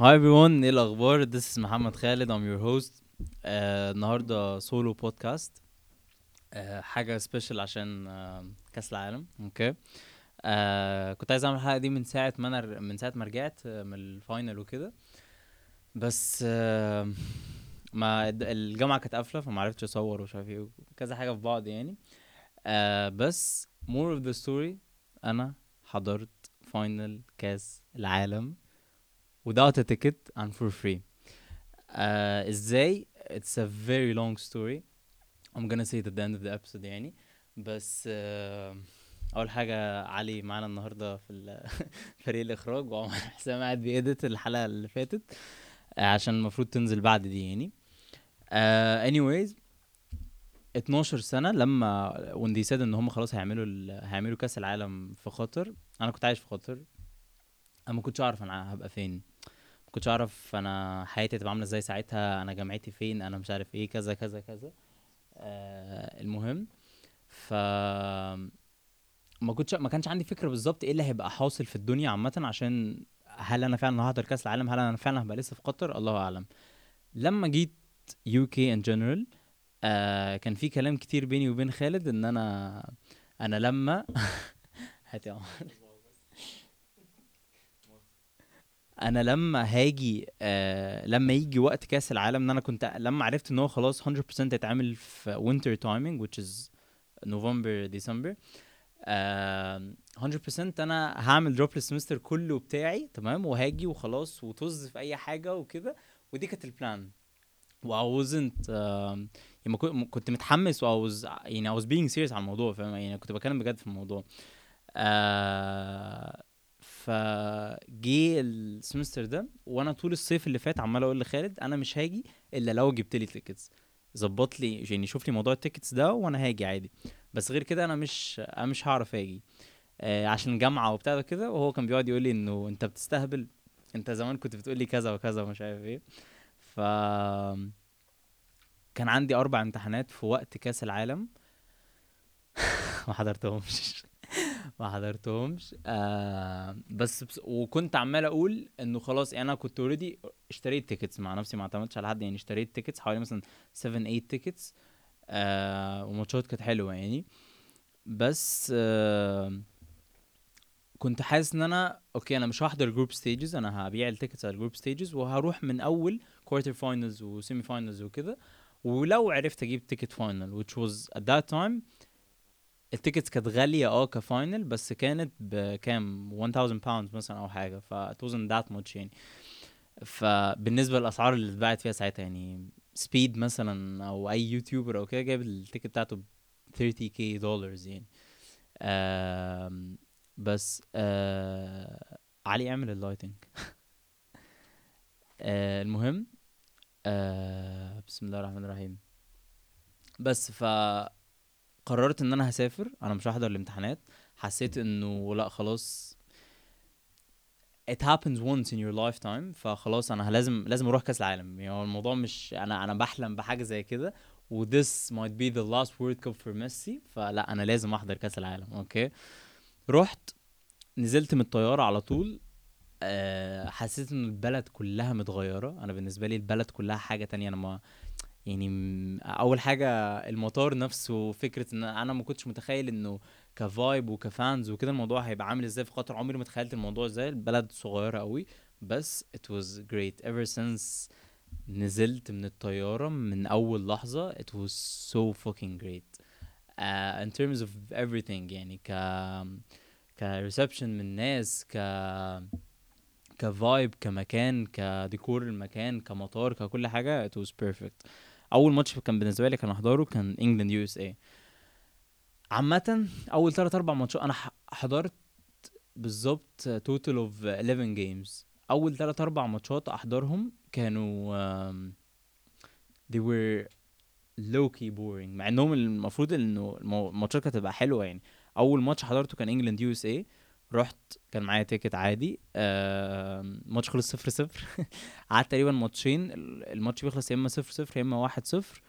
Hi everyone إيه الأخبار؟ This is محمد خالد I'm your host. آه النهارده solo podcast آه حاجة special عشان آه كأس العالم. أوكي آه كنت عايز أعمل الحلقة دي من ساعة ما أنا من ساعة ما رجعت من ال final وكده. بس آه ما الجامعة كانت قافلة فما عرفتش أصور ومش عارف إيه كذا حاجة في بعض يعني. آه بس more of the story. أنا حضرت فاينل كأس العالم. Without a ticket and for free. آه إزاي؟ It's a very long story. I'm gonna say it at the end of the episode يعني. بس آه أول حاجة علي معانا النهارده في فريق الإخراج وعمر حسام قاعد بيedit الحلقة اللي فاتت آه عشان المفروض تنزل بعد دي يعني. آه anyways 12 سنة لما when they said إن هم خلاص هيعملوا ال- هيعملوا كأس العالم في قطر أنا كنت عايش في قطر أنا ما كنتش أعرف أنا هبقى فين. كنتش أعرف أنا حياتي هتبقى عاملة إزاي ساعتها أنا جامعتي فين أنا مش عارف إيه كذا كذا كذا. آه المهم ف ما كنتش ما كانش عندي فكرة بالظبط إيه اللي هيبقى حاصل في الدنيا عامة عشان هل أنا فعلا هحضر كأس العالم؟ هل أنا فعلا هبقى لسه في قطر؟ الله أعلم. لما جيت UK in general كان في كلام كتير بيني وبين خالد إن أنا أنا لما هات يا عمر. أنا لما هاجي آه لما يجي وقت كأس العالم إن أنا كنت لما عرفت إن هو خلاص 100% هيتعمل في winter timing which is نوفمبر ديسمبر آه 100% أنا هعمل drop ال semester كله بتاعي تمام؟ وهاجي وخلاص وطز في أي حاجة وكده. ودي كانت ال plan و I wasn't يعني كنت متحمس و I was يعني I was being serious على الموضوع فاهم؟ يعني كنت بتكلم بجد في الموضوع. آه فجي ال semester ده وأنا طول الصيف اللي فات عمال أقول لخالد أنا مش هاجي إلا لو جبت لي tickets ظبط لي يعني شوف لي موضوع ال tickets ده وأنا هاجي عادي. بس غير كده أنا مش أنا مش هعرف أجي. آه عشان جامعة وبتاع ده كده وهو كان بيقعد يقول لي إنه أنت بتستهبل أنت زمان كنت بتقول لي كذا وكذا ومش عارف إيه. ف كان عندي أربع امتحانات في وقت كأس العالم. ما حضرتهمش. ما حضرتهمش. آه بس, بس وكنت عمال أقول إنه خلاص يعني أنا كنت already اشتريت tickets مع نفسي ما اعتمدتش على حد يعني اشتريت تيكتس حوالي مثلا 7 8 tickets آه وماتشات كانت حلوة يعني. بس آه كنت حاسس إن أنا okay أنا مش هحضر group stages أنا هبيع ال tickets على ال group stages وهروح من أول quarter finals و semi finals وكده. ولو عرفت أجيب ticket final which was at that time ال tickets كانت غالية آه ك final بس كانت بكام؟ 1000 pound مثلا أو حاجة ف it wasn't that much يعني. فبالنسبة للأسعار اللي اتباعت فيها ساعتها يعني سبيد مثلا أو أي YouTuber أو كده جايب ال ticket بتاعته ب 30k دولارز يعني. آم، بس آه علي اعمل اللايتنج آه المهم آه بسم الله الرحمن الرحيم. بس ف قررت إن أنا هسافر أنا مش هحضر الامتحانات. حسيت إنه لأ خلاص it happens once in your lifetime فخلاص أنا لازم لازم أروح كأس العالم. يعني هو الموضوع مش أنا أنا بحلم بحاجة زي كده و this might be the last world cup for ميسي فلأ أنا لازم أحضر كأس العالم. okay؟ رحت نزلت من الطيارة على طول. أه حسيت إن البلد كلها متغيرة. أنا بالنسبة لي البلد كلها حاجة تانية. أنا ما يعني أول حاجة المطار نفسه فكرة إن أنا ما كنتش متخيل إنه ك vibe وك fans وكده الموضوع هيبقى عامل إزاي في قطر. عمري ما تخيلت الموضوع إزاي البلد صغيرة قوي بس it was great. Ever since نزلت من الطيارة من أول لحظة it was so fucking great. uh, in terms of everything يعني ك reception من الناس ك ك vibe كمكان كديكور المكان كمطار ككل حاجة it was perfect. أول ماتش كان بالنسبة لي كان أحضره كان England USA عامة أول ثلاث أربع ماتشات أنا حضرت بالظبط total of 11 games أول ثلاث أربع ماتشات أحضرهم كانوا they were low key boring. مع إنهم المفروض إنه الماتشات كانت هتبقى حلوة يعني. أول ماتش حضرته كان England USA رحت كان معايا ticket عادي آم، الماتش خلص صفر صفر. قعدت تقريبا ماتشين ال- الماتش بيخلص يا إما صفر صفر يا إما واحد صفر.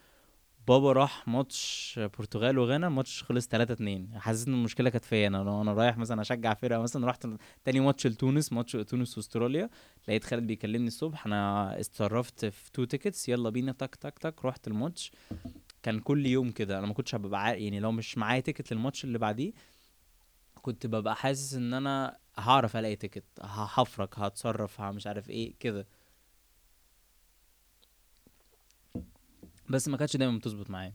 بابا راح ماتش برتغال وغانا الماتش خلص 3 2 حاسس إن المشكلة كانت فيا أنا أنا رايح مثلا أشجع فرقة مثلا رحت تاني ماتش لتونس ماتش تونس وأستراليا. لقيت خالد بيكلمني الصبح أنا اتصرفت في two tickets يلا بينا تك تك تك رحت الماتش. كان كل يوم كده أنا ما كنتش هبقى عا- يعني لو مش معايا ticket للماتش اللي بعديه كنت ببقى حاسس إن أنا هعرف ألاقي ticket هحفرك هتصرف مش عارف إيه كده. بس ما كانتش دايما بتظبط معايا.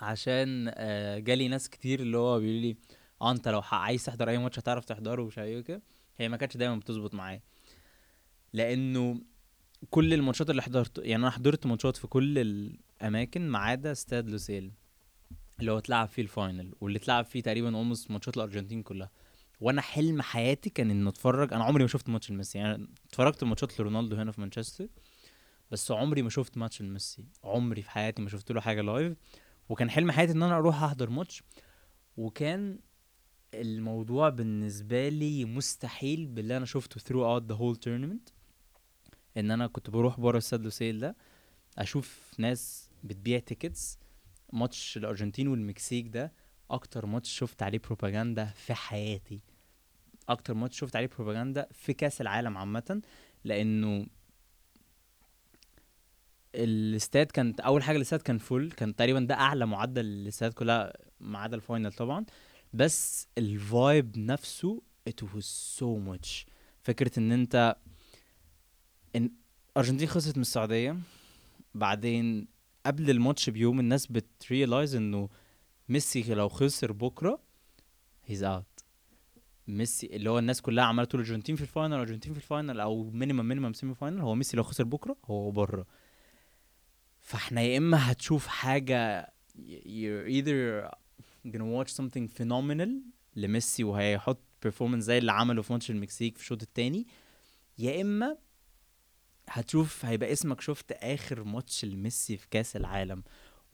عشان آه، جالي ناس كتير اللي هو بيقولوا لي آه أنت لو عايز تحضر أي ماتش هتعرف تحضره ومش عارف إيه كده هي ما كانتش دايما بتظبط معايا. لأنه كل الماتشات اللي حضرت يعني أنا حضرت ماتشات في كل الأماكن ما عدا استاد لوسيل. اللي هو اتلعب فيه ال final واللي اتلعب فيه تقريبا almost ماتشات الأرجنتين كلها. وأنا حلم حياتي كان ان أتفرج أنا عمري ما شفت ماتش لميسي يعني اتفرجت ماتشات لرونالدو هنا في مانشستر بس عمري ما شفت ماتش لميسي. عمري في حياتي ما شفت له حاجة live وكان حلم حياتي إن أنا أروح أحضر ماتش. وكان الموضوع بالنسبة لي مستحيل باللي أنا شفته throughout the whole tournament. إن أنا كنت بروح بره استاد لوسيل ده أشوف ناس بتبيع tickets ماتش الأرجنتين والمكسيك ده أكتر ماتش شفت عليه بروباجندا في حياتي. أكتر ماتش شفت عليه بروباجندا في كأس العالم عامة لأنه الاستاد كانت أول حاجة الاستاد كان full كان تقريبا ده أعلى معدل الاستاد كلها ما عدا ال final طبعا. بس ال vibe نفسه it was so much. فكرة إن أنت إن أرجنتين خسرت من السعودية بعدين قبل الماتش بيوم الناس بت realize انه ميسي لو خسر بكرة he's out ميسي اللي هو الناس كلها عمالة تقول الارجنتين في ال final الارجنتين في ال final أو minimum minimum semi final هو ميسي لو خسر بكرة هو بره. فاحنا يا إما هتشوف حاجة you're either gonna watch something phenomenal لميسي وهيحط performance زي اللي عمله في ماتش المكسيك في الشوط التاني يا إما هتشوف هيبقى اسمك شفت آخر ماتش لميسي في كأس العالم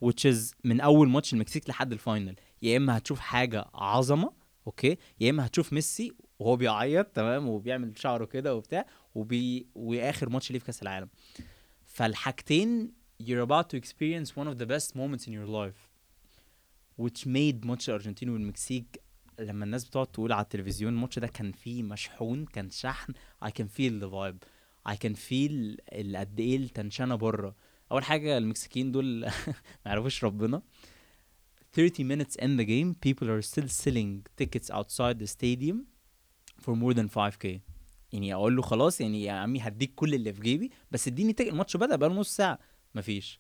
is من أول ماتش المكسيك لحد ال final يا إما هتشوف حاجة عظمة أوكي؟ يا إما هتشوف ميسي وهو بيعيط تمام؟ وبيعمل شعره كده وبتاع وبي وآخر ماتش ليه في كأس العالم. فالحاجتين you're about to experience one of the best moments in your life which made ماتش الأرجنتين والمكسيك لما الناس بتقعد تقول على التلفزيون الماتش ده كان فيه مشحون كان شحن I can feel the vibe. Can feel ال- قد إيه التنشنة بره. أول حاجة المكسيكيين دول ما يعرفوش ربنا. 30 minutes in the game people are still selling tickets outside the stadium for more than 5k يعني أقول له خلاص يعني يا عمي هديك كل اللي في جيبي بس اديني ticket الماتش بدأ بقاله نص ساعة. مفيش.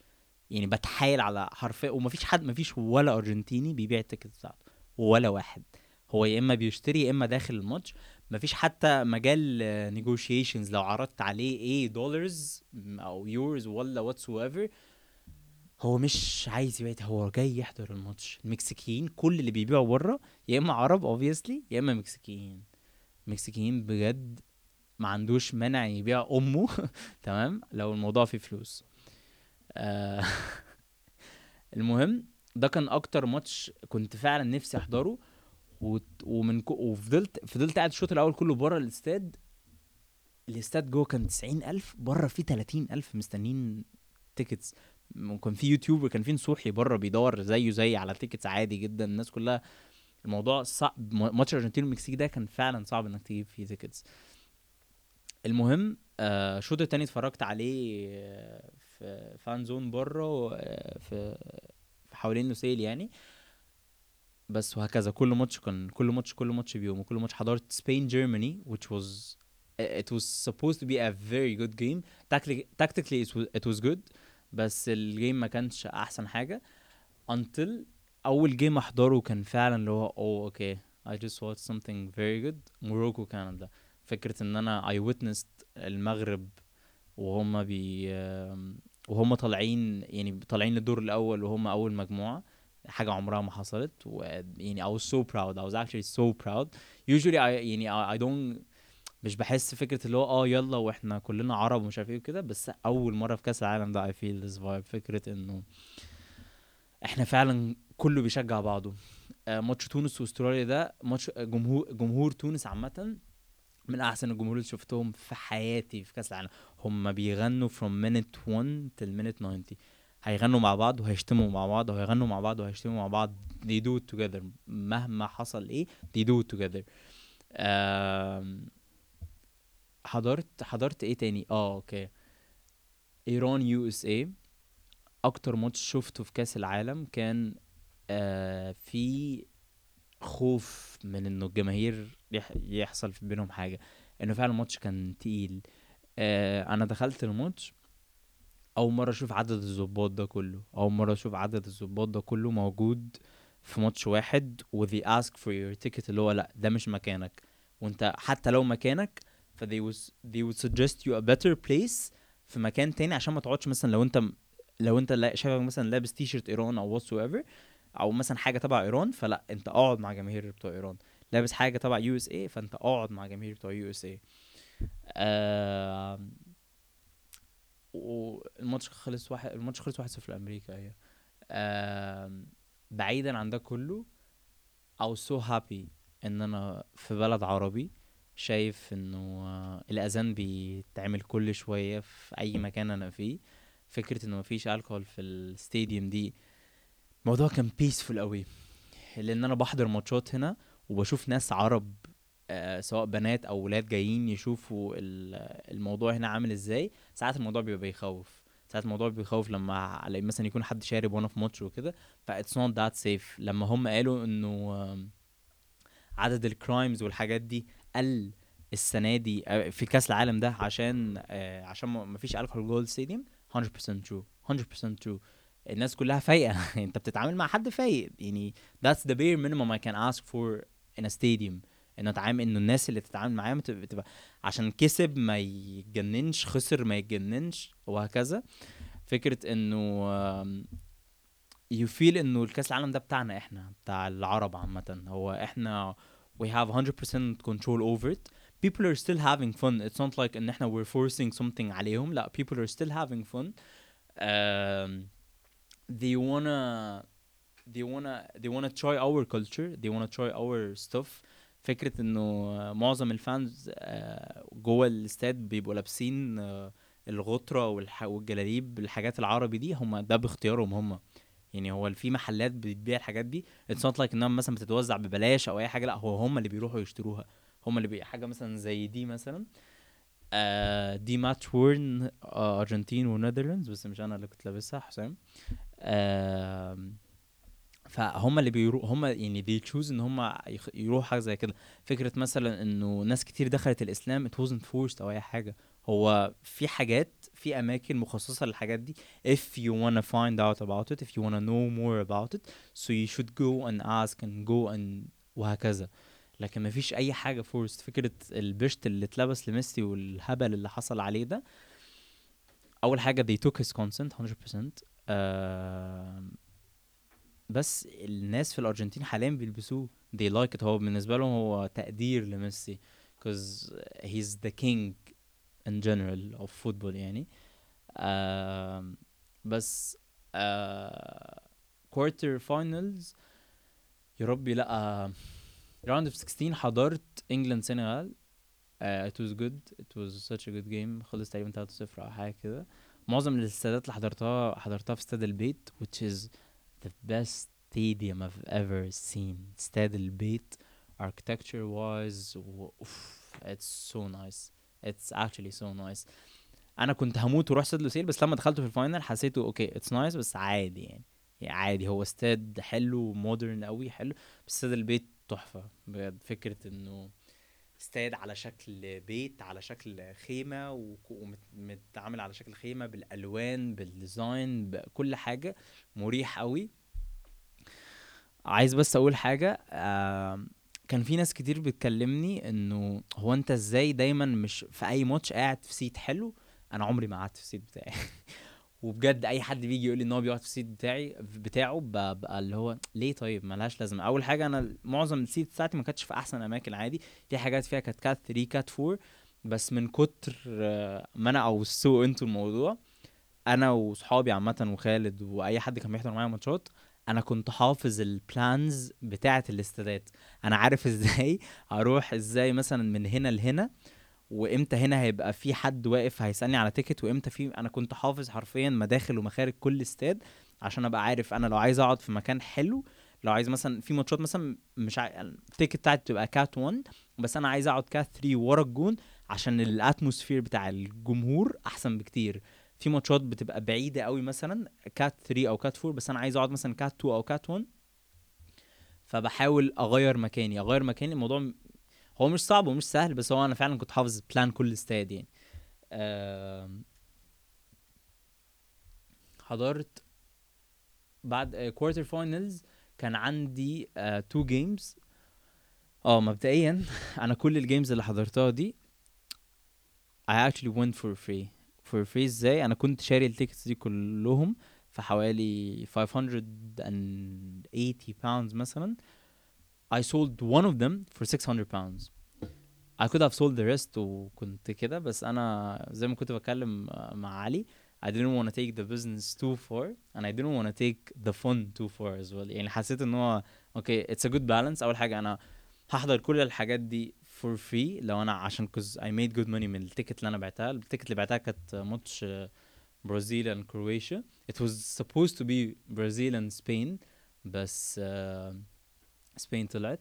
يعني بتحايل على حرفيا ومفيش حد مفيش ولا أرجنتيني بيبيع ال ticket بتاعته. ولا واحد. هو يا إما بيشتري يا إما داخل الماتش. مفيش حتى مجال negotiations لو عرضت عليه إيه dollars أو يورز ولا whatsoever هو مش عايز يبيع هو جاي يحضر الماتش. المكسيكيين كل اللي بيبيعوا بره يا إما عرب obviously يا إما مكسيكيين. مكسيكيين بجد ما عندوش مانع يبيع أمه. تمام؟ لو الموضوع فيه فلوس. آه المهم ده كان أكتر ماتش كنت فعلا نفسي أحضره. ومن كو وفضلت فضلت قاعد الشوط الأول كله بره الاستاد الاستاد جوه كان 90000 بره فيه 30000 مستنيين tickets كان في YouTuber كان في نصوحي بره بيدور زيه زي على tickets عادي جدا الناس كلها الموضوع صعب ماتش الارجنتين والمكسيك ده كان فعلا صعب إنك تجيب فيه tickets المهم آه، الشوط التاني اتفرجت عليه آه، في fan zone بره آه، في في حوالين لوسيل يعني. بس وهكذا. كل ماتش كان كل ماتش كل ماتش بيوم وكل ماتش حضرت Spain Germany which was it was supposed to be a very good game. Tactically it was, it was good. بس ال game ما كانش أحسن حاجة. Until أول game أحضره كان فعلا اللي هو oh okay I just watched something very good. Morocco كندا فكرة إن أنا I witnessed المغرب وهم بي وهم طالعين يعني طالعين للدور الأول وهم أول مجموعة. حاجة عمرها ما حصلت ويعني I was so proud I was actually so proud. Usually I يعني I, don't مش بحس فكرة اللي هو آه يلا وإحنا كلنا عرب ومش عارف إيه وكده بس أول مرة في كأس العالم ده I feel this vibe فكرة إنه إحنا فعلا كله بيشجع بعضه. آه، ماتش تونس وأستراليا ده ماتش جمهور جمهور تونس عامة من أحسن الجمهور اللي شفتهم في حياتي في كأس العالم. هم بيغنوا from minute 1 till minute 90 هيغنوا مع بعض وهيشتموا مع بعض وهيغنوا مع بعض وهيشتموا مع بعض. They do it together. مهما حصل إيه they do it together. حضرت حضرت إيه تاني؟ آه okay. ايران USA أكتر ماتش شفته في كأس العالم كان آه في خوف من إنه الجماهير يح يحصل في بينهم حاجة. إنه فعلا الماتش كان تقيل. آه أنا دخلت الماتش أول مرة أشوف عدد الضباط ده كله. أول مرة أشوف عدد الضباط ده كله موجود في ماتش واحد و they ask for your ticket اللي هو لأ ده مش مكانك. وأنت حتى لو مكانك ف they would, they would suggest you a better place في مكان تاني عشان ما تقعدش مثلا لو أنت لو أنت شايفك مثلا لابس تي شيرت إيران أو whatsoever أو مثلا حاجة تبع إيران فلأ أنت أقعد مع جماهير بتوع إيران. لابس حاجة تبع USA فأنت أقعد مع جماهير بتوع USA والماتش خلص واحد الماتش خلص واحد صفر لأمريكا أيوه بعيدا عن ده كله was so happy إن أنا في بلد عربي شايف إنه آه، الأذان بيتعمل كل شوية في أي مكان أنا فيه. فكرة إنه مفيش الكحول في الستاديوم دي الموضوع كان بيسفول قوي لأن أنا بحضر ماتشات هنا وبشوف ناس عرب سواء بنات أو ولاد جايين يشوفوا ال- الموضوع هنا عامل إزاي ساعات الموضوع بيبقى بيخوف. ساعات الموضوع بيخوف لما مثلا يكون حد شارب وأنا في ماتش وكده ف that's not that safe لما هم قالوا إنه عدد ال crimes والحاجات دي قل السنة دي آه، في كأس العالم ده عشان آه، عشان ما فيش الكحول جوه ال stadium 100% true 100% true. الناس كلها فايقة. أنت بتتعامل مع حد فايق. يعني that's the bare minimum I can ask for in a stadium. انه اتعامل انه الناس اللي تتعامل معاهم بتبقى عشان كسب ما يتجننش خسر ما يتجننش وهكذا فكره انه feel انه الكاس العالم ده بتاعنا إحنا بتاع العرب عامه هو إحنا we have 100% control over it people are still having fun it's not like ان إحنا we're forcing something عليهم لا people are still having fun um, they wanna they wanna they wanna try our culture they wanna try our stuff فكرة إنه معظم الفانز آه، جوه الاستاد بيبقوا لابسين آه، الغطرة والح- والجلاليب الحاجات العربي دي هم ده باختيارهم هم. يعني هو في محلات بتبيع الحاجات دي it's not like إنها مثلا بتتوزع ببلاش أو أي حاجة لأ هو هم اللي بيروحوا يشتروها. هم اللي بي... حاجة مثلا زي دي مثلا آه دي ماتش worn آه أرجنتين و Netherlands بس مش أنا اللي كنت لابسها حسام. آه فهم اللي بيروحوا هم يعني they choose إن هم يروحوا حاجة زي كده. فكرة مثلا إنه ناس كتير دخلت الإسلام it wasn't forced أو أي حاجة. هو في حاجات في أماكن مخصصة للحاجات دي. If you wanna find out about it if you wanna know more about it so you should go and ask and go and وهكذا. لكن مفيش أي حاجة فورست فكرة البشت اللي اتلبس لميسي والهبل اللي حصل عليه ده أول حاجة they took his consent 100% آم، بس الناس في الأرجنتين حاليا بيلبسوه. They like it. هو بالنسبة لهم هو تقدير لميسي cause he's the king in general of football يعني. آم، بس quarter finals يا ربي لأ round of 16 حضرت England سنغال uh, it was good. It was such a good game. خلص تقريبا 3-0 أو حاجة كده. معظم الاستادات اللي حضرتها حضرتها في استاد البيت which is the best stadium I've ever seen. استاد البيت architecture wise oof, it's so nice. It's actually so nice. أنا كنت هموت وأروح استاد لوسيل بس لما دخلته في ال final حسيته okay it's nice بس عادي يعني. يعني عادي هو استاد حلو modern قوي حلو بس استاد البيت تحفة بجد. فكرة إنه استاد على شكل بيت على شكل خيمة ومتعامل على شكل خيمة بالألوان بال design بكل حاجة. مريح قوي عايز بس أقول حاجة كان في ناس كتير بتكلمني إنه هو أنت إزاي دايما مش في أي ماتش قاعد في seat حلو؟ أنا عمري ما قعدت في ال seat بتاعي. وبجد أي حد بيجي يقول لي إن هو بيقعد في ال seat بتاعي بتاعه ببقى اللي هو ليه طيب؟ ملهاش لازمة. أول حاجة أنا معظم ال seat بتاعتي ما كانتش في أحسن أماكن عادي. في حاجات فيها كانت cat 3 cat 4 بس من كتر آه، ما أنا أو سوق أنتوا الموضوع أنا وصحابي عامة وخالد وأي حد كان بيحضر معايا ماتشات أنا كنت حافظ ال plans بتاعة الاستادات. أنا عارف إزاي أروح إزاي مثلا من هنا لهنا وامتى هنا هيبقى في حد واقف هيسألني على ticket وامتى في أنا كنت حافظ حرفيا مداخل ومخارج كل استاد عشان أبقى عارف أنا لو عايز أقعد في مكان حلو لو عايز مثلا في ماتشات مثلا مش عاي... ال ticket بتاعتي بتبقى cat 1 بس أنا عايز أقعد cat 3 ورا الجون عشان ال atmosphere بتاع الجمهور أحسن بكتير. في ماتشات بتبقى بعيدة قوي مثلا cat 3 أو cat 4 بس أنا عايز أقعد مثلا cat 2 أو cat 1 فبحاول أغير مكاني أغير مكاني الموضوع هو مش صعب ومش سهل بس هو أنا فعلا كنت حافظ plan كل استاد يعني. آم، حضرت بعد quarter finals كان عندي two games آه مبدئيا أنا كل ال games اللي حضرتها دي I actually went for free. For free إزاي؟ أنا كنت شاري ال tickets دي كلهم في حوالي 580 pounds مثلا. I sold one of them for 600 pounds I could have sold the rest وكنت كده بس انا زي ما كنت بتكلم آه، مع علي I didn't want to take the business too far and I didn't want to take the fun too far as well يعني حسيت ان هو اوكي it's a good balance اول حاجه انا هحضر كل الحاجات دي for free لو انا عشان cause I made good money من التيكت اللي انا بعتها التيكت اللي بعتها كانت ماتش آه، برازيل and كرواتيا it was supposed to be Brazil and Spain بس uh, Spain طلعت.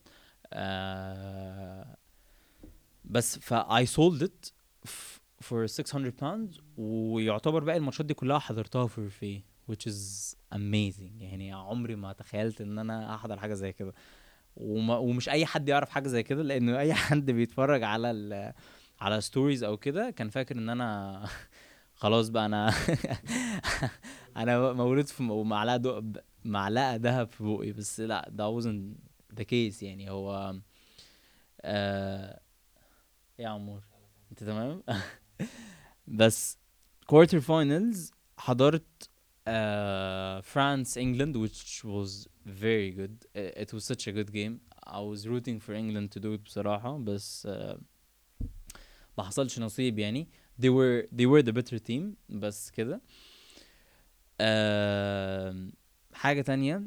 uh, بس ف I sold it f- for 600 pounds ويعتبر بقى الماتشات دي كلها حضرتها for free which is amazing. يعني عمري ما تخيلت إن أنا أحضر حاجة زي كده. وما ومش أي حد يعرف حاجة زي كده لأن أي حد بيتفرج على ال على ستوريز أو كده كان فاكر إن أنا خلاص بقى أنا أنا مولود في معلقه. معلقة ذهب في بوقي. بس لا ده wasn't the case يعني هو آه... يا عمور انت تمام بس quarter finals حضرت uh, France England which was very good Uh, it was such a good game I was rooting for England to do it بصراحة بس uh, ما حصلش نصيب يعني they were they were the better team بس كده uh, حاجة تانية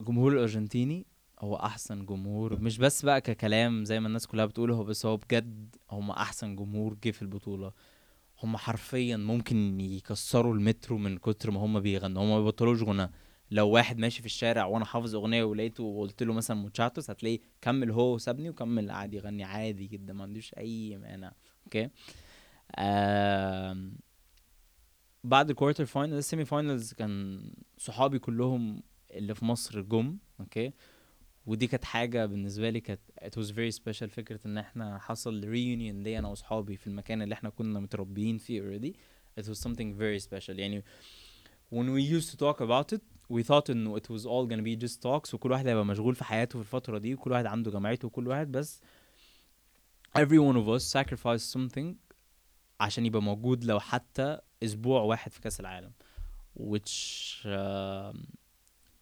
الجمهور الأرجنتيني هو أحسن جمهور مش بس بقى ككلام زي ما الناس كلها بتقول هو بس هو بجد هم أحسن جمهور جه في البطولة. هم حرفيا ممكن يكسروا المترو من كتر ما هم بيغنوا هم ما بيبطلوش غنى. لو واحد ماشي في الشارع وأنا حافظ أغنية ولقيته وقلت له مثلا muchachos هتلاقيه كمل هو وسابني وكمل قاعد يغني عادي جدا ما عندوش أي مانع. okay? آم، بعد ال quarter final ال semi finals كان صحابي كلهم اللي في مصر جم okay? ودي كانت حاجة بالنسبة لي كانت it was very special فكرة إن إحنا حصل reunion ليا أنا وأصحابي في المكان اللي إحنا كنا متربيين فيه already. It was something very special. يعني when we used to talk about it we thought إنه it was all gonna be just talks وكل واحد هيبقى مشغول في حياته في الفترة دي وكل واحد عنده جامعته وكل واحد بس every one of us sacrificed something عشان يبقى موجود لو حتى أسبوع واحد في كأس العالم which um,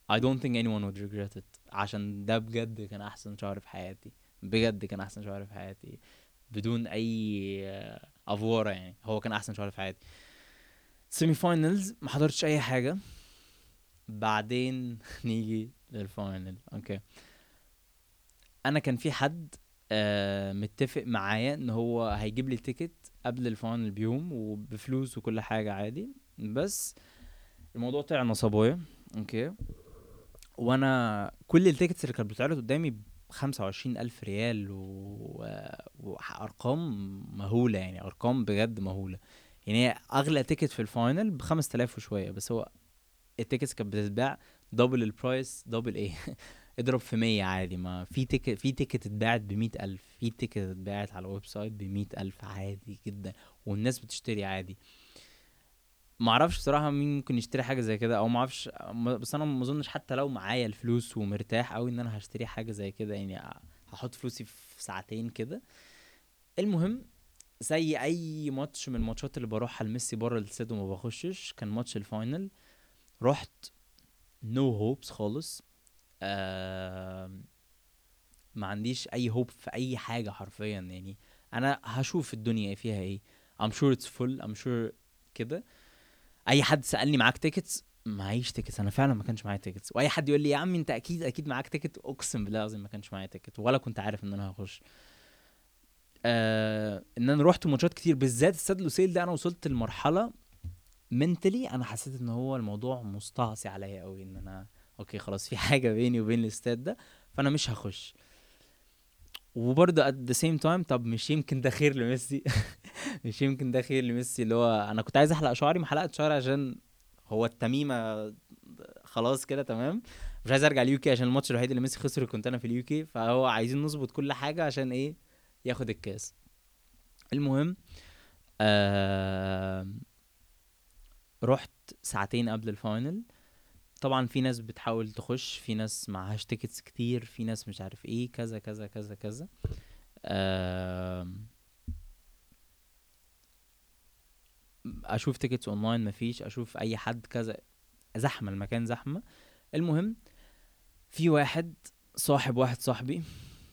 I don't think anyone would regret it. عشان ده بجد كان أحسن شهر في حياتي بجد كان أحسن شهر في حياتي بدون أي أفورة يعني هو كان أحسن شهر في حياتي. semi finals ما حضرتش أي حاجة. بعدين نيجي لل final okay. أنا كان في حد آه متفق معايا إن هو هيجيب لي ticket قبل ال final بيوم وبفلوس وكل حاجة عادي بس الموضوع طلع نصباية okay. وأنا كل ال tickets اللي كانت بتتعرض قدامي ب 25 ألف ريال و... وأرقام مهولة يعني أرقام بجد مهولة. يعني هي أغلى ticket في ال final ب 5000 وشوية بس هو ال tickets كانت بتتباع double ال price double إيه؟ اضرب في 100 عادي ما في ticket في ticket اتباعت ب 100000 في ticket اتباعت على ال website ب 100000 عادي جدا والناس بتشتري عادي. ما أعرفش بصراحة مين ممكن يشتري حاجة زي كده أو ما أعرفش بس أنا ما اظنش حتى لو معايا الفلوس ومرتاح قوي إن أنا هشتري حاجة زي كده يعني هحط فلوسي في ساعتين كده. المهم زي أي ماتش من الماتشات اللي بروحها لميسي بره الاستاد وما بخشش كان ماتش ال final. رحت no no hopes خالص. آم، ما عنديش أي hope في أي حاجة حرفيا يعني أنا هشوف الدنيا فيها إيه. I'm sure it's full I'm sure كده. أي حد سألني معاك tickets معيش tickets أنا فعلا ما كانش معايا tickets وأي حد يقول لي يا عم أنت أكيد أكيد معاك ticket أقسم بالله العظيم ما كانش معايا ticket ولا كنت عارف إن أنا هخش. آه إن أنا رحت ماتشات كتير بالذات استاد لوسيل ده أنا وصلت لمرحلة mentally أنا حسيت إن هو الموضوع مستعصي عليا قوي إن أنا okay خلاص في حاجة بيني وبين الاستاد ده فأنا مش هخش. وبرضه at the same time طب مش يمكن ده خير لميسي؟ مش يمكن ده خير لميسي؟ اللي هو أنا كنت عايز أحلق شعري ما حلقت شعري عشان هو التميمة خلاص كده تمام؟ مش عايز أرجع ال UK عشان الماتش الوحيد اللي ميسي خسر كنت أنا في ال UK. فهو عايزين نظبط كل حاجة عشان إيه؟ ياخد الكاس. المهم آه رحت ساعتين قبل ال final. طبعا في ناس بتحاول تخش في ناس معهاش tickets كتير في ناس مش عارف إيه كذا كذا كذا كذا. أشوف tickets online مفيش أشوف أي حد كذا. زحمة المكان زحمة. المهم في واحد صاحب واحد صاحبي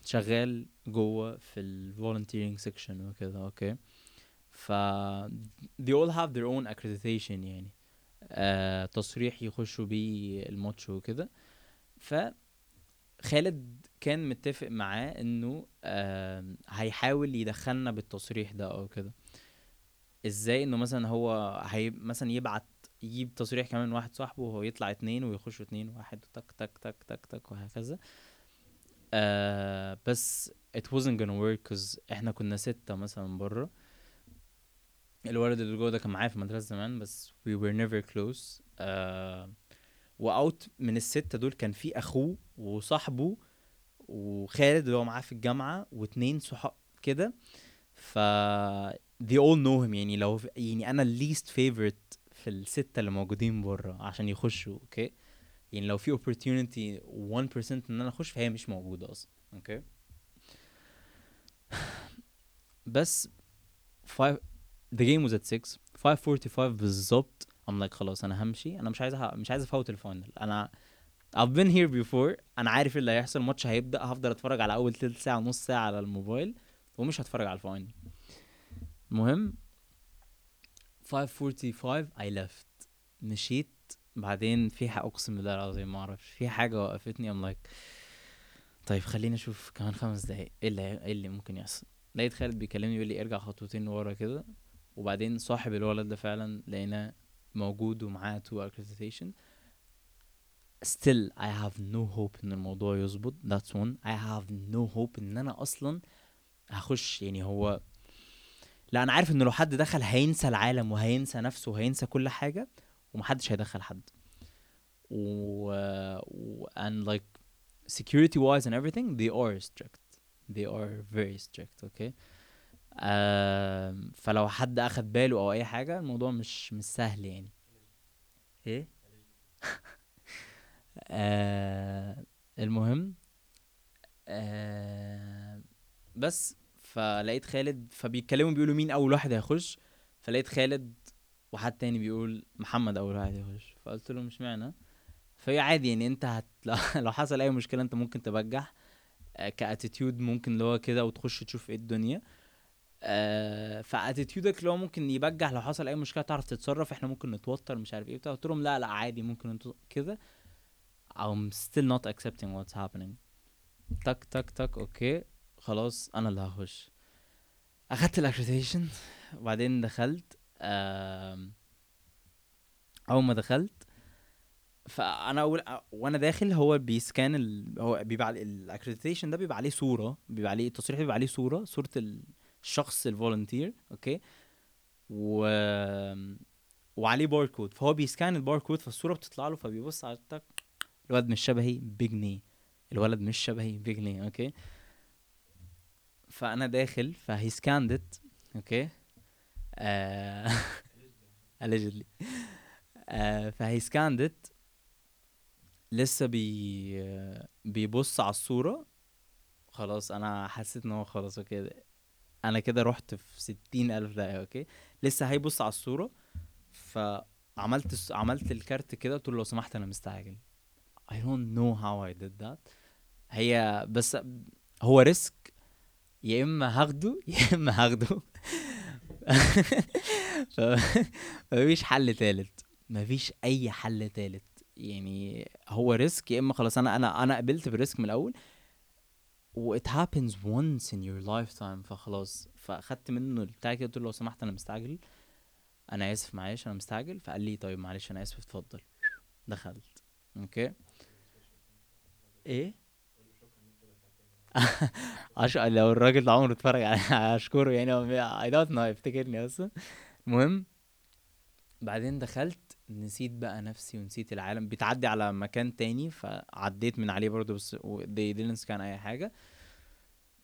شغال جوه في ال volunteering section وكده okay ف they all have their own accreditation يعني. آه تصريح يخشوا بيه الماتش وكده. ف خالد كان متفق معاه إنه آه هيحاول يدخلنا بالتصريح ده أو كده. إزاي؟ إنه مثلا هو هي مثلا يبعت يجيب تصريح كمان واحد صاحبه وهو يطلع اتنين ويخشوا اتنين واحد تك تك تك تك تك وهكذا. آه بس it wasn't gonna work cause إحنا كنا ستة مثلا بره. الولد اللي جوه ده كان معايا في المدرسة زمان بس we were never close. آه واوت من الستة دول كان في أخوه وصاحبه وخالد اللي هو معاه في الجامعة واتنين صحاب كده. ف they all know him يعني لو يعني أنا least favorite في الستة اللي موجودين بره عشان يخشوا okay يعني لو في opportunity 1% إن أنا أخش فهي مش موجودة أصلا okay بس five the game was at 6 5:45 بالظبط. I'm like خلاص أنا همشي. أنا مش عايز أح- مش عايز أفوت ال final. أنا I've been here before. أنا عارف اللي هيحصل. الماتش هيبدأ. هفضل أتفرج على أول تلت ساعة نص ساعة على الموبايل ومش هتفرج على ال final. المهم 5:45 I left. مشيت. بعدين في أقسم بالله العظيم ما أعرفش. في حاجة وقفتني. I'm like طيب خليني أشوف كمان خمس دقايق إيه اللي إيه اللي ممكن يحصل. لقيت خالد بيكلمني يقول لي ارجع خطوتين ورا كده. وبعدين صاحب الولد ده فعلا لقيناه موجود ومعاه two accreditation still I have no hope إن الموضوع يظبط. That's one. I have no hope إن أنا أصلا هخش. يعني هو لا أنا عارف إن لو حد دخل هينسى العالم وهينسى نفسه وهينسى كل حاجة ومحدش هيدخل حد. و, و and like security wise and everything they are strict. They are very strict okay آم، فلو حد أخد باله أو أي حاجة الموضوع مش مش سهل يعني. إيه؟ آه المهم آه بس فلقيت خالد فبيتكلموا بيقولوا مين أول واحد هيخش فلقيت خالد وحد تاني بيقول محمد أول واحد هيخش. فقلت له مش معنى. فهي عادي يعني أنت هت... لو حصل أي مشكلة أنت ممكن تبجح آه، ك attitude ممكن اللي هو كده وتخش تشوف إيه الدنيا. آه ف attitude ك اللي هو ممكن يبجح لو حصل أي مشكلة تعرف تتصرف إحنا ممكن نتوتر مش عارف إيه بتاع. قلت لهم لا لا عادي ممكن أنتوا كده. I'm still not accepting what's happening. تك تك تك okay. خلاص أنا اللي هخش. أخدت ال accreditation وبعدين دخلت آم، أول ما دخلت فأنا أول وأنا داخل هو بي scan ال... هو بيبقى ال accreditation ده بيبقى عليه صورة بيبقى عليه التصريح بيبقى عليه صورة صورة الشخص ال volunteer okay؟ و وعليه باركود. فهو بي scan الباركود فالصورة بتطلع له فبيبص على التك الولد مش شبهي بجنيه الولد مش شبهي بجنيه okay؟ فأنا داخل ف he scanned it okay؟ آه allegedly. آه ف he scanned it لسه بي بيبص على الصورة. خلاص أنا حسيت إن هو خلاص okay. أنا كده رحت في ستين ألف دقيقة okay؟ لسه هيبص على الصورة فعملت عملت الكارت كده قلت له لو سمحت أنا مستعجل. I don't know how I did that. هي بس هو risk يا إما هاخده يا إما هاخده. ف- مفيش حل تالت. مفيش أي حل تالت. يعني هو risk يا إما خلاص أنا أنا أنا قبلت بال risk من الأول و it happens once in your lifetime فخلاص فأخدت منه البتاع كده قلت له لو سمحت أنا مستعجل. أنا آسف معلش أنا مستعجل. فقال لي طيب معلش أنا آسف اتفضل. دخلت. okay؟ إيه؟ عش... لو الراجل ده عمره اتفرج اشكره يعني I don't know يفتكرني أصلا. المهم بعدين دخلت. نسيت بقى نفسي ونسيت العالم. بتعدي على مكان تاني فعديت من عليه برضه بس they didn't كان أي حاجة.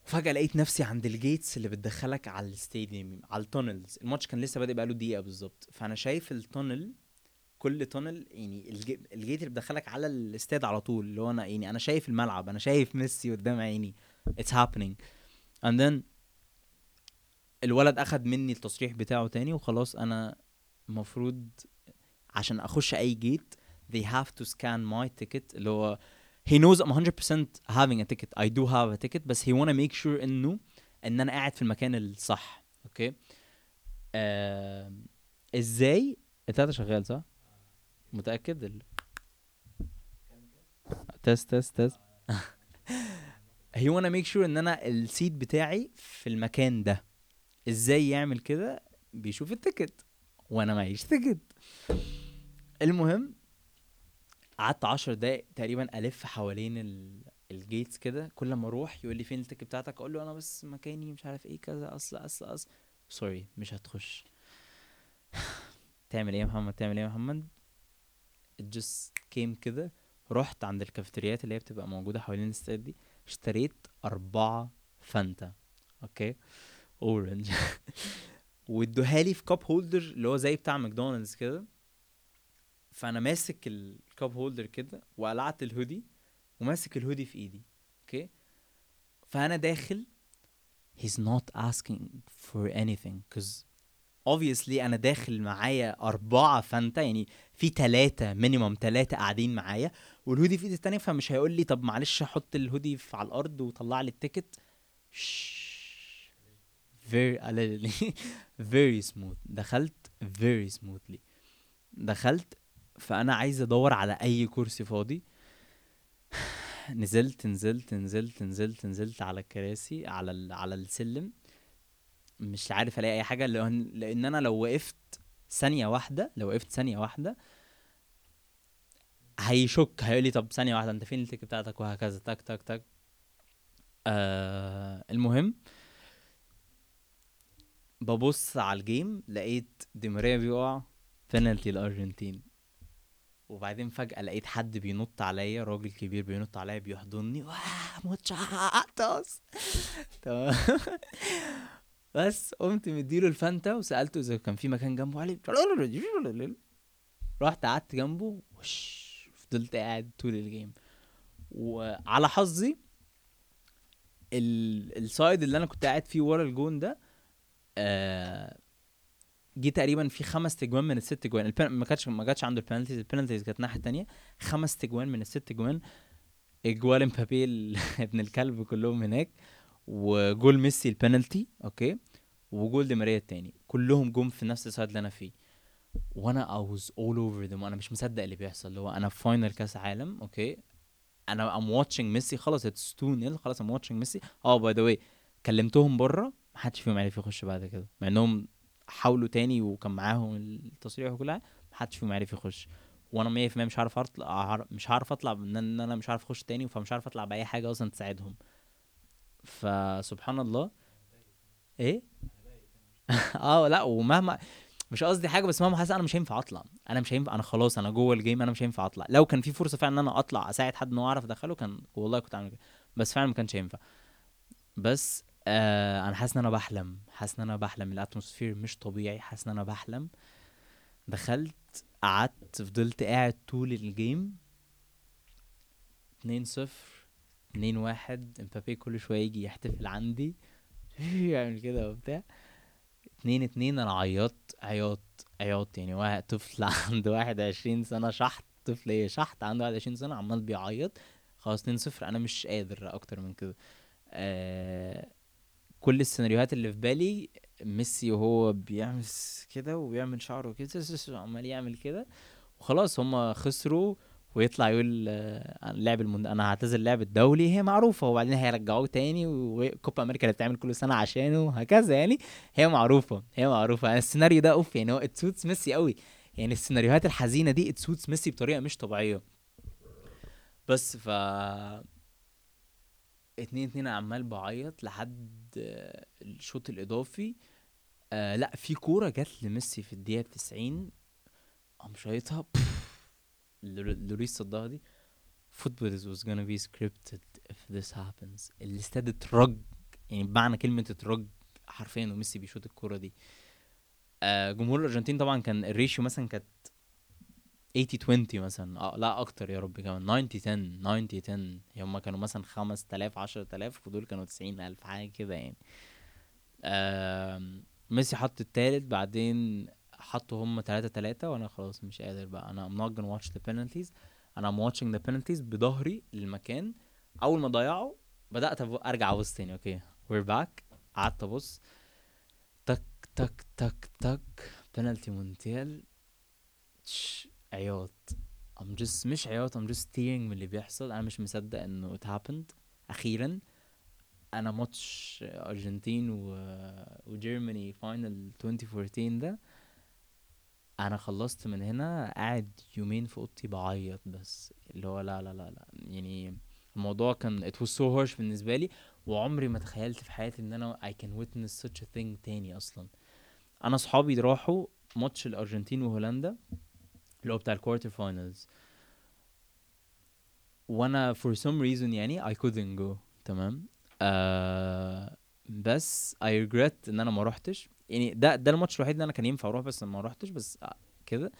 وفجأة لقيت نفسي عند ال gates اللي بتدخلك على ال stadium على ال tunnels الماتش كان لسه بادئ بقاله دقيقة بالظبط. فأنا شايف ال tunnel كل tunnel يعني الجي- ال gate اللي بيدخلك على الاستاد على طول. اللي هو أنا يعني أنا شايف الملعب أنا شايف ميسي قدام عيني. It's happening. And then الولد أخد مني التصريح بتاعه تاني وخلاص أنا المفروض عشان أخش أي gate they have to scan my ticket اللي هو he knows I'm 100% having a ticket. I do have a ticket بس he wanna make sure إنه إن أنا قاعد في المكان الصح. okay آه إزاي؟ التلاتة شغال صح؟ متأكد؟ ال... test test test he wanna make sure إن أنا ال seat بتاعي في المكان ده. إزاي يعمل كده؟ بيشوف ال ticket. وأنا معيش ticket. المهم قعدت عشر دقايق تقريبا ألف حوالين ال... ال gates كده. كل ما أروح يقول لي فين ال ticket بتاعتك؟ أقول له أنا بس مكاني مش عارف إيه كذا أصل أصل أصل. sorry مش هتخش. تعمل إيه يا محمد؟ تعمل إيه يا محمد؟ Just came كده. رحت عند الكافيتريات اللي هي بتبقى موجودة حوالين الاستاد دي. اشتريت أربعة فانتا أوكي؟ orange وادوها لي في cup holder اللي هو زي بتاع ماكدونالدز كده. فأنا ماسك ال cup holder كده وقلعت الهودي وماسك الهودي في إيدي أوكي فأنا داخل he's not asking for anything cause obviously أنا داخل معايا أربعة فانتا يعني في تلاتة minimum تلاتة قاعدين معايا والهودي في إيدي التانية فمش هيقول لي طب معلش حط الهودي على الأرض وطلع لي ال ticket. very very smooth. دخلت very smoothly. دخلت فأنا عايز أدور على أي كرسي فاضي. نزلت نزلت نزلت نزلت نزلت على الكراسي على ال... على السلم. مش عارف ألاقي أي حاجة لأن لأن أنا لو وقفت ثانية واحدة لو وقفت ثانية واحدة هيشك هيقول لي طب ثانية واحدة أنت فين التيكت بتاعتك؟ وهكذا تك تك تك. آه المهم ببص على ال game لقيت دي ماريا بيقع بينالتي الارجنتين وبعدين فجأة لقيت حد بينط عليا راجل كبير بينط عليا بيحضني واه muchachos تمام. بس قمت مديله الفانتا وسألته إذا كان في مكان جنبه لي رحت قعدت جنبه وش فضلت قاعد طول ال game وعلى حظي ال- ال side اللي أنا كنت قاعد فيه ورا الجون ده آه جه تقريبا في خمس تجوان من الست تجوان البن... ما كانتش ما جاتش عنده ال penalties ال penalties كانت الناحية التانية. خمس تجوان من الست تجوان أجوال امبابي ال- ابن الكلب كلهم هناك. وجول ميسي البنالتي أوكي. وجول دي ماريا التاني. كلهم جم في نفس ال side اللي أنا فيه. وأنا was all over them. أنا مش مصدق اللي بيحصل. اللي هو أنا في final كأس عالم أوكي. أنا I'm watching ميسي. خلاص it's 2 0 خلاص I'm watching ميسي. آه by the way كلمتهم بره محدش فيهم عرف يخش بعد كده. مع إنهم حاولوا تاني وكان معاهم التصريح وكل حاجة محدش فيهم عرف يخش. وأنا 100% مش عارف أطلع مش عارف أطلع إن أنا مش عارف أخش تاني فمش عارف أطلع بأي حاجة أصلا تساعدهم. فسبحان الله. إيه؟ آه لأ ومهما مش قصدي حاجة بس مهما حاسس أنا مش هينفع أطلع. أنا مش هينفع أنا خلاص أنا جوه ال game أنا مش هينفع أطلع. لو كان في فرصة فعلا إن أنا أطلع أساعد حد إن هو اعرف أدخله كان والله كنت اعمل كده. بس فعلا ما كانش ينفع بس آه أنا حاسس إن أنا بحلم. حاسس إن أنا بحلم. ال atmosphere مش طبيعي. حاسس إن أنا بحلم. دخلت قعدت فضلت قاعد طول ال game 2 0 2 1 امبابي كل شوية يجي يحتفل عندي. يعمل كده وبتاع. اتنين اتنين أنا عيطت عياط عياط يعني واحد طفل عنده واحد وعشرين سنة شحط طفل إيه؟ شحط عنده واحد وعشرين سنة عمال بيعيط. خلاص اتنين صفر. أنا مش قادر أكتر من كده. آه كل السيناريوهات اللي في بالي ميسي وهو بيعمل كده وبيعمل شعره كده عمال يعمل كده وخلاص هما خسروا ويطلع يقول آه، اللعب المن... أنا هعتزل اللعب الدولي هي معروفة وبعدين هيرجعوه تاني وكوبا أمريكا اللي بتعمل كل سنة عشانه هكذا يعني هي معروفة هي معروفة. السيناريو ده أوف يعني هو it suits ميسي قوي يعني السيناريوهات الحزينة دي it suits ميسي بطريقة مش طبيعية. بس ف اتنين اتنين عمال بعيط لحد الشوط الإضافي. آه لا في كورة جت لميسي في الدقيقة 90 قام شايطها. لوريس صدها دي. Football was gonna be scripted if this happens. الاستاد اترج. يعني بمعنى كلمة اترج حرفيا وميسي بيشوط الكورة دي. آه جمهور الأرجنتين طبعا كان الريشيو مثلا كانت 80 20 مثلا. آه لا أكتر يا رب كمان. 90 10 90 10 هم كانوا مثلا 5000 10000 ودول كانوا 90000 حاجة كده يعني. آه ميسي حط التالت بعدين حطوا هم 3 3 وأنا خلاص مش قادر بقى. أنا I'm not gonna watch the penalties. أنا I'm watching the penalties بظهري للمكان. أول ما ضيعوا بدأت أرجع أبص تاني. أوكي we're back. قعدت أبص. تك تك تك تك. بنالتي مونتيال عياط. I'm just مش عياط I'm just tearing من اللي بيحصل. أنا مش مصدق إنه it happened. أخيرا أنا ماتش أرجنتين و... وجيرماني final 2014 ده. أنا خلصت من هنا قاعد يومين في أوضتي بعيط بس. اللي هو لا لا لا لا. يعني الموضوع كان it was so harsh بالنسبة لي. وعمري ما تخيلت في حياتي إن أنا I can witness such a thing تاني أصلا. أنا صحابي راحوا ماتش الأرجنتين وهولندا. اللي هو بتاع ال quarter finals وأنا for some reason يعني I couldn't go تمام؟ آه بس I regret إن أنا ما روحتش. يعني ده ده الماتش الوحيد اللي أنا كان ينفع أروح بس ما روحتش بس آه كده.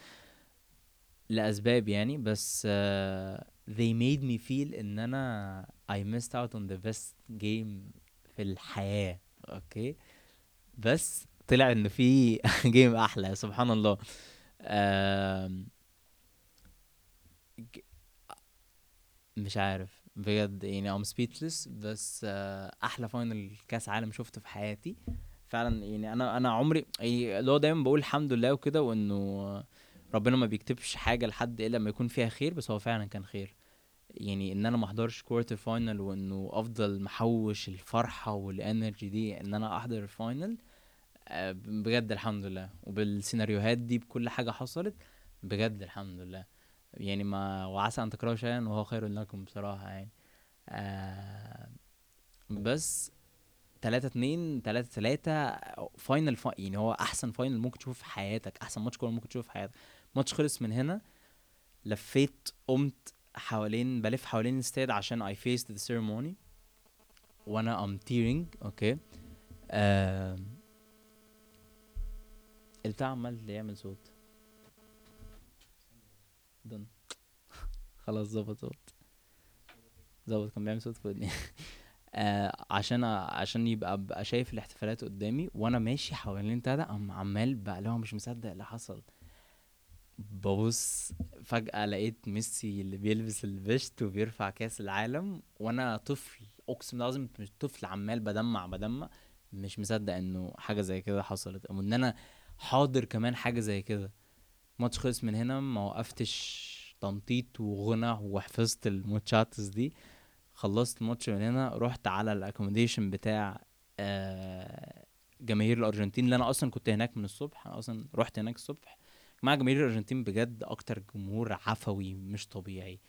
لأسباب يعني بس uh, they made me feel إن أنا I missed out on the best game في الحياة أوكي بس طلع إن في game أحلى سبحان الله. uh, مش عارف بجد يعني I'm speechless بس uh, أحلى final كأس عالم شفته في حياتي. فعلا يعني أنا أنا عمري يعني اللي هو دايما بقول الحمد لله وكده وإنه ربنا ما بيكتبش حاجة لحد إلا لما يكون فيها خير بس هو فعلا كان خير. يعني إن أنا ما أحضرش quarter final وإنه أفضل محوش الفرحة وال energy دي إن أنا أحضر ال final آه، بجد الحمد لله. وبالسيناريوهات دي بكل حاجة حصلت بجد الحمد لله. يعني ما وعسى أن تكرهوا شيئا وهو خير لكم بصراحة يعني. آه بس تلاتة اتنين تلاتة تلاتة final فا... يعني هو أحسن final ممكن تشوفه في حياتك أحسن ماتش كورة ممكن تشوفه في حياتك. ماتش خلص من هنا لفيت قمت حوالين بلف حوالين الاستاد عشان I face the ceremony وأنا I'm tearing أوكي؟ آه البتاع عمال يعمل صوت. دن خلاص ظبط ظبط. ظبط كان بيعمل صوت في ودني. آه عشان عشان يبقى ابقى شايف الاحتفالات قدامي وأنا ماشي حوالين بتاع ده عمال بقى اللي هو مش مصدق اللي حصل. ببص فجأة لقيت ميسي اللي بيلبس الفيشت وبيرفع كأس العالم وأنا طفل أقسم لازم مش طفل عمال بدمع بدمع. مش مصدق إنه حاجة زي كده حصلت أو إن أنا حاضر كمان حاجة زي كده. ماتش خلص من هنا ما وقفتش تنطيط وغنى وحفظت ال muchachos دي. خلصت الماتش من هنا رحت على ال accommodation بتاع آه، جماهير الأرجنتين اللي أنا أصلا كنت هناك من الصبح. أنا أصلا رحت هناك الصبح. مع جماهير الأرجنتين بجد أكتر جمهور عفوي مش طبيعي.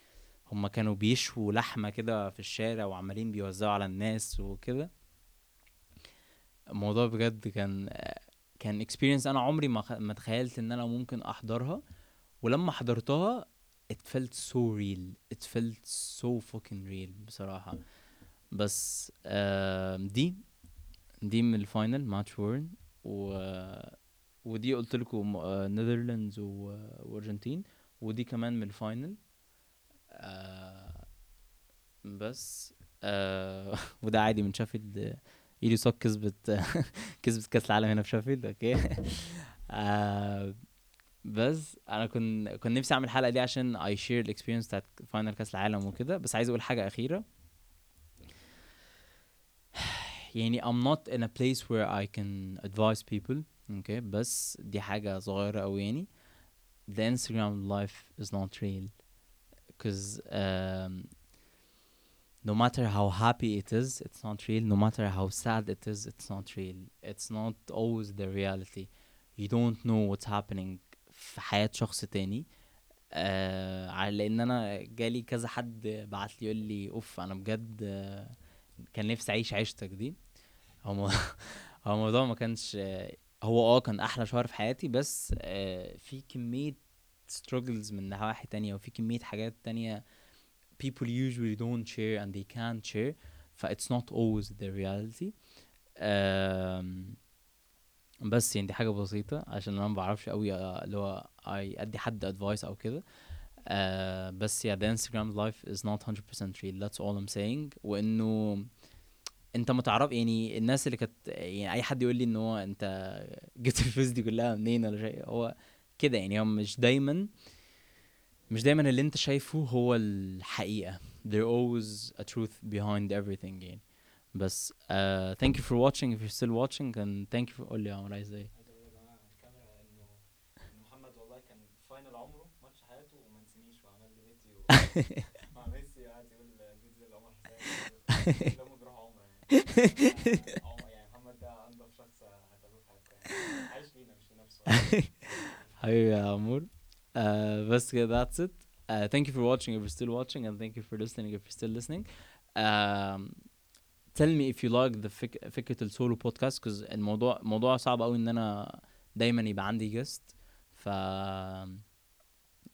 هما كانوا بيشووا لحمة كده في الشارع وعمالين بيوزعوا على الناس وكده. الموضوع بجد كان كان experience أنا عمري ما ما تخيلت إن أنا ممكن أحضرها. ولما حضرتها it felt so real. it felt so fucking real بصراحة. بس آه دي دي من ال final match worn. و ودي قلت لكم Netherlands وأرجنتين. ودي كمان من ال final. آه بس آه وده عادي من شافيلد ايدي سوك كسبت كسبت كاس العالم هنا في شافيلد أوكي آه بس أنا كنت كنت نفسي اعمل الحلقة دي عشان I share ال experience بتاعت final كاس العالم وكده بس عايز أقول حاجة اخيره يعني I'm not in a place where I can advise people أوكي بس دي حاجة صغيرة أوي يعني the Instagram life is not real. Because um, no matter how happy it is, it's not real. No matter how sad it is, it's not real. It's not always the reality. You don't know what's happening في حياة شخص تاني آه لأن أنا جالي كذا حد بعت لي يقول لي أوف أنا بجد آه، كان نفسي أعيش عيشتك دي هو هو الموضوع ما كانش آه، هو آه كان أحلى شهر في حياتي بس آه في كمية struggles من نواحي تانية وفي كمية حاجات تانية people usually don't share and they can't share ف it's not always the reality. Um, بس يعني دي حاجة بسيطة عشان أنا ما بعرفش قوي آه، اللي هو أدي حد advice أو كده. آه بس yeah the Instagram life is not 100% real that's all I'm saying. وإنه أنت متعرف يعني الناس اللي كانت يعني أي حد يقول لي إن هو أنت جبت الفلوس دي كلها منين ولا شيء هو كده يعني هو مش دايما مش دايما اللي انت شايفه هو الحقيقة. There always a truth behind everything يعني. بس uh, thank you for watching. If you're still watching and thank you for قول لي يا عمر عايز إيه؟ محمد والله كان final عمره ماتش حياته وما نسينيش وعمل لي فيديو مع ميسي يقول لعمر حسين عمره يعني. يعني محمد ده أنضف شخص هتقابله في حياتك يعني. عايش لينا مش لنفسه حبيبي يا عمور. بس كده that's it uh, thank you for watching if you're still watching and thank you for listening if you're still listening um, tell me if you like the فك... فكرة السولو بودكاست because الموضوع موضوع صعب قوي ان أنا دايما يبقى عندي جيست ف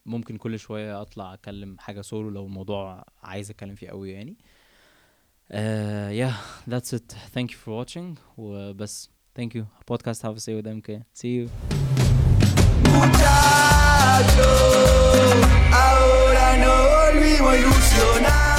ممكن كل شوية اطلع اتكلم حاجة سولو لو الموضوع عايز اتكلم فيه قوي يعني uh, yeah that's it thank you for watching وبس thank you podcast have a say with MK see you Ahora no volvimos a ilusionar.